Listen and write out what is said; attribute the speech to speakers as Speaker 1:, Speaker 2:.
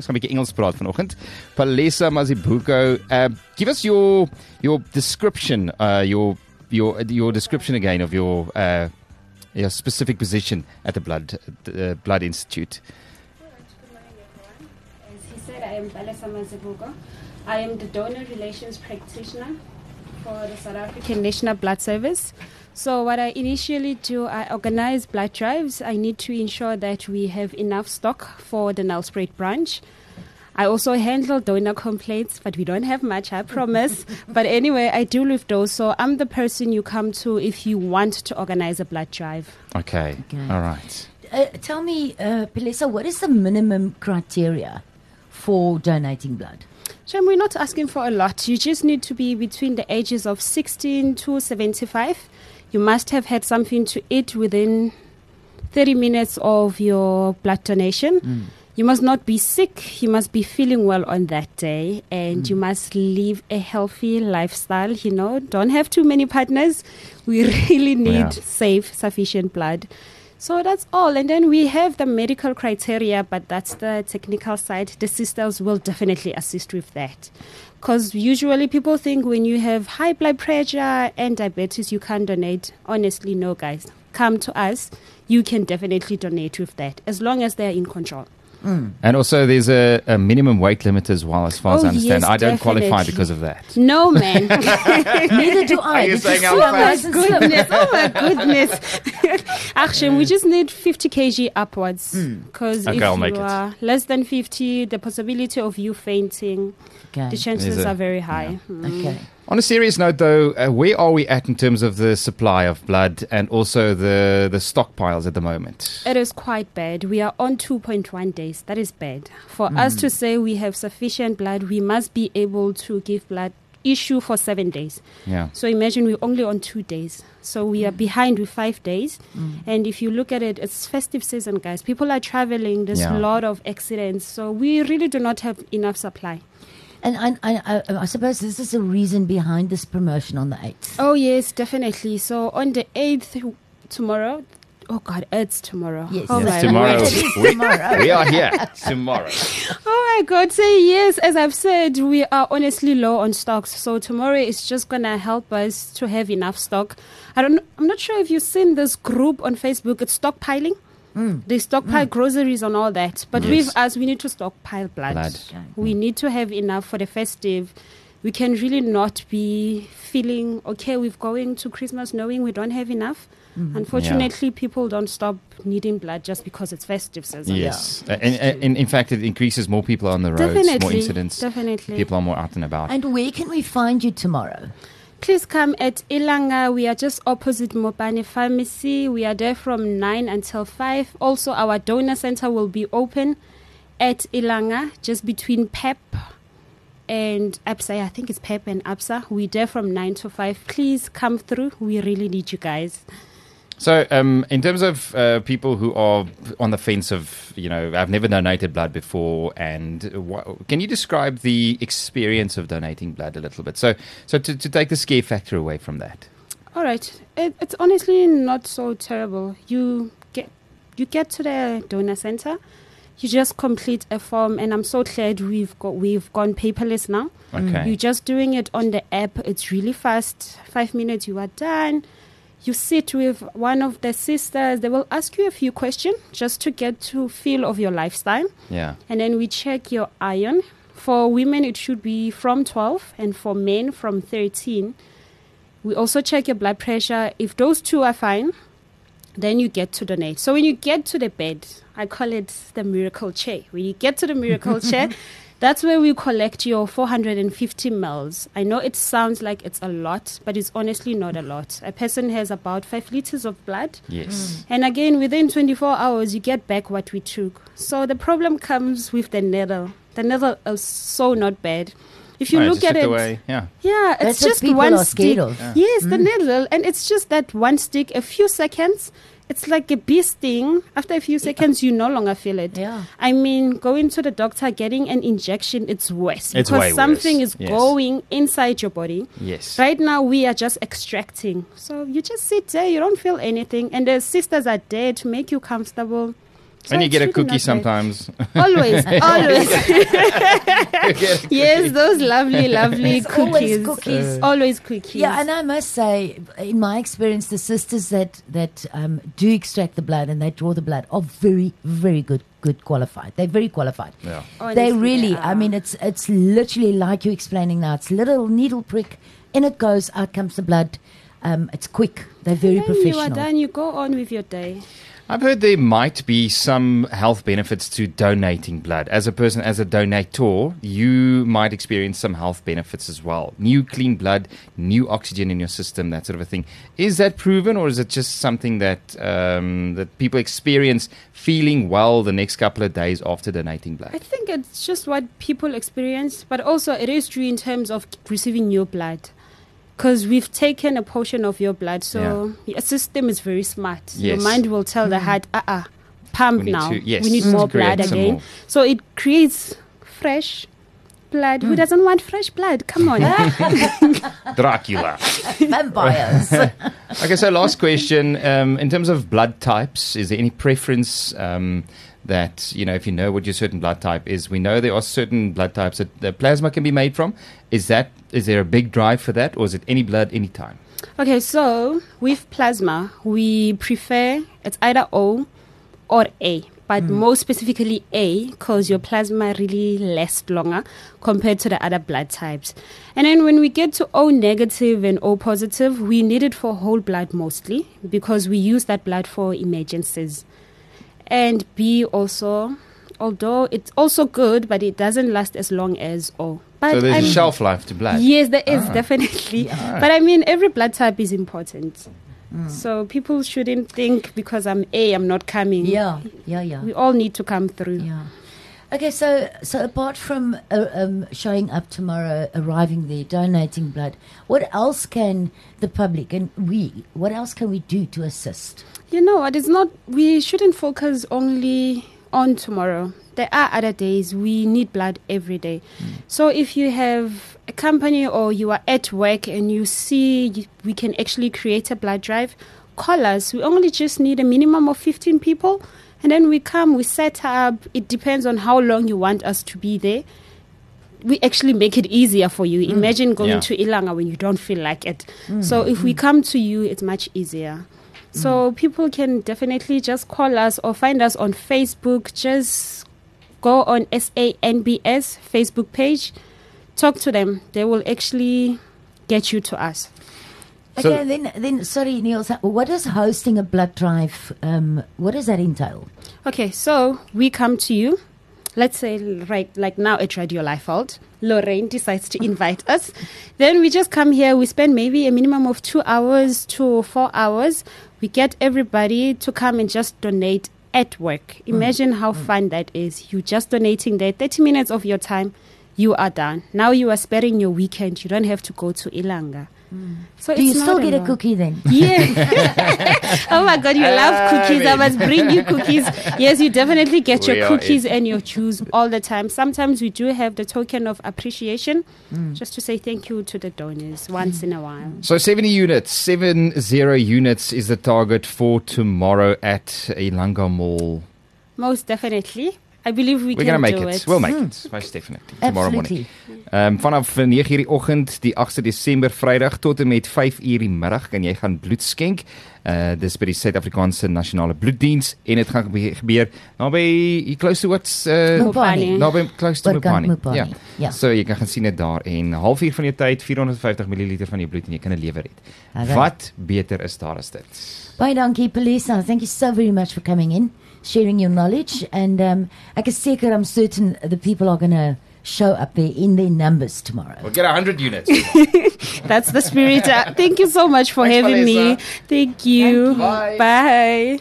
Speaker 1: Ons gaan 'n bietjie Engels praat vanoggend. Palesa Makebula, uh, give us your your description, uh, your your your description again of your uh, your specific position at the Blood uh, Blood Institute.
Speaker 2: As he said, I am Palesa Makebula. I am the donor relations practitioner for the South African National Blood Service. So, what I initially do, I organize blood drives. I need to ensure that we have enough stock for the Nelspruit branch. I also handle donor complaints, but we don't have much, I promise. but anyway, I deal with those. So, I'm the person you come to if you want to organize a blood drive.
Speaker 1: Okay.
Speaker 3: Okay.
Speaker 1: All right.
Speaker 3: Uh, tell me, uh, Palesa, what is the minimum criteria for donating blood?
Speaker 2: Shem, we're not asking for a lot. You just need to be between the ages of 16 to 75. You must have had something to eat within 30 minutes of your blood donation. Mm. You must not be sick. You must be feeling well on that day. And you mm. must live a healthy lifestyle. You know, don't have too many partners. We really need
Speaker 1: Yeah.
Speaker 2: safe, sufficient blood. So that's all. And then we have the medical criteria, but that's the technical side. The sisters will definitely assist with that. Because usually people think when you have high blood pressure and diabetes, you can't donate. Honestly, no, guys. Come to us. You can definitely donate with that as long as they're in control. Mm.
Speaker 1: And also, there's a, a minimum weight limit as well, as far as
Speaker 2: Oh,
Speaker 1: I understand.
Speaker 2: yes,
Speaker 1: I don't qualify because of that.
Speaker 2: No, man.
Speaker 3: Neither do I.
Speaker 1: Are you saying
Speaker 3: is
Speaker 1: I'm
Speaker 3: so
Speaker 1: fat?
Speaker 3: nice and slow.
Speaker 2: goodness. Oh my goodness. Action, we mm. just need 50 kg upwards. Mm. Because
Speaker 1: Okay,
Speaker 2: if
Speaker 1: I'll
Speaker 2: you
Speaker 1: it.
Speaker 2: are less than 50, the possibility of you fainting, the chances are very high. Mm.
Speaker 3: Okay.
Speaker 1: On a serious note, though, uh, where are we at in terms of the supply of blood and also the, the stockpiles at the moment?
Speaker 2: It is quite bad. We are on 2.1 days. That is bad. For hmm. us to say we have sufficient blood, we must be able to give blood issue for seven days.
Speaker 1: Yeah.
Speaker 2: So imagine we're only on two days. So we are hmm. behind with five days. Hmm. And if you look at it, it's festive season, guys. People are traveling. There's
Speaker 1: Yeah.
Speaker 2: a lot of accidents. So we really do not have enough supply.
Speaker 3: And I, I, I, I suppose this is the reason behind this promotion on the 8th.
Speaker 2: Oh, yes, definitely. So on the 8th, tomorrow, oh God, it's tomorrow.
Speaker 3: Yes.
Speaker 2: oh
Speaker 1: Yes, tomorrow.
Speaker 2: word.
Speaker 3: It is
Speaker 1: We,
Speaker 3: tomorrow.
Speaker 1: we are here tomorrow.
Speaker 2: Oh my God! Say yes. As I've said, we are honestly low on stocks. So tomorrow is just gonna help us to have enough stock. I don't. I'm not sure if you've seen this group on Facebook. It's stockpiling. Mm. They stockpile mm. groceries and all that. But
Speaker 1: Yes.
Speaker 2: with us, we need to stockpile blood.
Speaker 1: Blood.
Speaker 2: We mm. need to have enough for the festive. We can really not be feeling okay with going to Christmas knowing we don't have enough. Mm-hmm. Unfortunately, people don't stop needing blood just because it's festive season.
Speaker 1: Yes. Uh, and, and, and in fact, it increases more people on the roads, more incidents.
Speaker 2: Definitely.
Speaker 1: People are more out and about.
Speaker 3: And where can we find you tomorrow?
Speaker 2: Please come at Ilanga. We are just opposite Mopane Pharmacy. We are there from 9 until 5. Also, our donor center will be open at Ilanga, just between PEP and APSA. I think it's PEP and APSA. We're there from 9 to 5. Please come through. We really need you guys.
Speaker 1: So, um, in terms of uh, people who are on the fence of, you know, I've never donated blood before, and can you describe the experience of donating blood a little bit? So, so to, to take the scare factor away from that.
Speaker 2: All right. It, it's honestly not so terrible. You get you get to the donor center. You just complete a form, and I'm so glad we've got we've gone paperless now.
Speaker 1: Okay.
Speaker 2: You're just doing it on the app. It's really fast. Five minutes, you are done. You sit with one of the sisters. They will ask you a few questions just to get to feel of your lifestyle,
Speaker 1: yeah.
Speaker 2: and then we check your iron. For women, it should be from 12, and for men, from 13. We also check your blood pressure. If those two are fine, then you get to donate. So when you get to the bed, I call it the miracle chair. When you get to the miracle chair, that's where we collect your 450 mils. I know it sounds like it's a lot, but it's honestly not a lot. A person has about five liters of blood.
Speaker 1: Yes. Mm.
Speaker 2: And again, within 24 hours, you get back what we took. So the problem comes with the needle. The needle is so not bad. If you
Speaker 1: Right,
Speaker 2: look
Speaker 1: just
Speaker 2: at
Speaker 1: took
Speaker 2: it,
Speaker 1: away. Yeah.
Speaker 2: yeah, it's
Speaker 3: That's what
Speaker 2: just one
Speaker 3: are
Speaker 2: stick.
Speaker 3: scared of.
Speaker 2: Yes, the mm. needle, and it's just that one stick. A few seconds, it's like a bee sting. After a few seconds, you no longer feel it.
Speaker 3: Yeah.
Speaker 2: I mean, going to the doctor, getting an injection, it's worse
Speaker 1: It's
Speaker 2: because
Speaker 1: way
Speaker 2: something
Speaker 1: worse.
Speaker 2: is
Speaker 1: Yes.
Speaker 2: going inside your body.
Speaker 1: Yes.
Speaker 2: Right now, we are just extracting. So you just sit there, you don't feel anything, and the sisters are there to make you comfortable. So
Speaker 1: and you get a cookie sometimes.
Speaker 2: Always, always.
Speaker 1: You get a
Speaker 2: yes, those lovely, lovely
Speaker 3: It's always
Speaker 2: cookies.
Speaker 3: cookies.
Speaker 2: Always cookies.
Speaker 3: Yeah, and I must say, in my experience, the sisters that that um, do extract the blood and they draw the blood are very, very good, good qualified. They're very qualified.
Speaker 1: Yeah.
Speaker 3: they really.
Speaker 2: they
Speaker 3: I mean, it's it's literally like you explaining now. It's little needle prick, in it goes, out comes the blood. Um, it's quick. They're very
Speaker 2: Then
Speaker 3: professional.
Speaker 2: you are done. You go on with your day.
Speaker 1: I've heard there might be some health benefits to donating blood. As a person, as a donator, you might experience some health benefits as well. New clean blood, new oxygen in your system, that sort of a thing. Is that proven, or is it just something that um, that people experience feeling well the next couple of days after donating blood?
Speaker 2: I think it's just what people experience, but also it is true in terms of receiving new blood. Because we've taken a portion of your blood, so your system is very smart. Your mind will tell the heart, uh uh pump
Speaker 1: We need
Speaker 2: now.
Speaker 1: to- yes,
Speaker 2: we need
Speaker 1: to
Speaker 2: more blood again.
Speaker 1: more.
Speaker 2: So it creates fresh blood. Who doesn't want fresh blood? Come on.
Speaker 1: Dracula.
Speaker 3: Vampires.
Speaker 1: Okay, so last question. Um, in terms of blood types, is there any preference um, that, you know, if you know what your certain blood type is, we know there are certain blood types that the plasma can be made from. Is that, is there a big drive for that, or is it any blood, any time?
Speaker 2: Okay, so with plasma, we prefer it's either O or A, but hmm. more specifically A because your plasma really lasts longer compared to the other blood types. And then when we get to O negative and O positive, we need it for whole blood mostly because we use that blood for emergencies. And B also, although it's also good, but it doesn't last as long as O. But
Speaker 1: so there's
Speaker 2: I'm-
Speaker 1: a shelf life to blood.
Speaker 2: Yes, there is ah. definitely. Ah. But I mean, every blood type is important. So people shouldn't think because I'm A, I'm not coming.
Speaker 3: yeah, yeah, yeah.
Speaker 2: We all need to come through.
Speaker 3: Yeah. Okay, so so apart from uh, um, showing up tomorrow, arriving there, donating blood, what else can the public and we, what else can we do to assist?
Speaker 2: You know what? It's not, we shouldn't focus only on tomorrow. There are other days. We need blood every day. Hmm. So if you have a company or you are at work and you see we can actually create a blood drive, call us. We only just need a minimum of 15 people. And then we come, we set up. It depends on how long you want us to be there. We actually make it easier for you. Hmm. Imagine going
Speaker 1: Yeah.
Speaker 2: to Ilanga when you don't feel like it. Hmm. So if we come to you, it's much easier. So people can definitely just call us or find us on Facebook. Just go on SANBS Facebook page, talk to them. They will actually get you to us.
Speaker 1: So-
Speaker 3: Okay, then then sorry, Niels, what is hosting a blood drive? Um, what does that entail?
Speaker 2: Okay, so we come to you. Let's say right like now at Radio Laeveld, Lorraine decides to invite us. Then we just come here. We spend maybe a minimum of two hours to four hours. We get everybody to come and just donate at work. Mm. Imagine how mm. fun that is. You just donating there, thirty minutes of your time. You are done. Now you are sparing your weekend. You don't have to go to Ilanga. Mm. So
Speaker 3: Do you still
Speaker 2: not
Speaker 3: get a cookie then?
Speaker 2: Yeah. oh my God, you love ah, cookies. I must bring you cookies. Yes, you definitely get
Speaker 1: We
Speaker 2: your cookies
Speaker 1: it.
Speaker 2: and your juice all the time. Sometimes we do have the token of appreciation mm. just to say thank you to the donors once in a while.
Speaker 1: So 70 units, 70 units is the target for tomorrow at Ilanga Mall.
Speaker 2: Most definitely. I believe we
Speaker 1: We're
Speaker 2: can
Speaker 1: going to make
Speaker 2: do
Speaker 1: it.
Speaker 2: it.
Speaker 1: We'll make it. Most definitely. Tomorrow morning.
Speaker 3: Absolutely.
Speaker 1: Ehm um, vanaf 9:00 die oggend die 8de Desember Vrydag tot en met 5:00 die middag kan jy gaan bloed skenk. Uh dis by die Suid-Afrikaanse Nasionale Bloeddiens en dit gaan gebeur, naby you close to what's uh
Speaker 3: Mopani.
Speaker 1: naby close to
Speaker 3: Oorkant
Speaker 1: Mopani.
Speaker 3: Mopani,
Speaker 1: Ja.
Speaker 3: ja.
Speaker 1: So jy kan gaan sien dit daar en 'n halfuur van jou tyd 450 ml van jou bloed en jy kan 'n lewer red.
Speaker 3: Alright.
Speaker 1: Wat beter is daar as dit?
Speaker 3: Baie dankie, Pelisa. Thank you so very much for coming in, sharing your knowledge. And um, ek is seker, I'm certain the people are going to show up there in their numbers tomorrow.
Speaker 1: We'll get 100 units.
Speaker 2: That's the spirit. Uh, thank you so much for
Speaker 1: Thanks,
Speaker 2: having me.
Speaker 1: Vanessa.
Speaker 2: Thank you.
Speaker 1: Bye.
Speaker 2: Bye.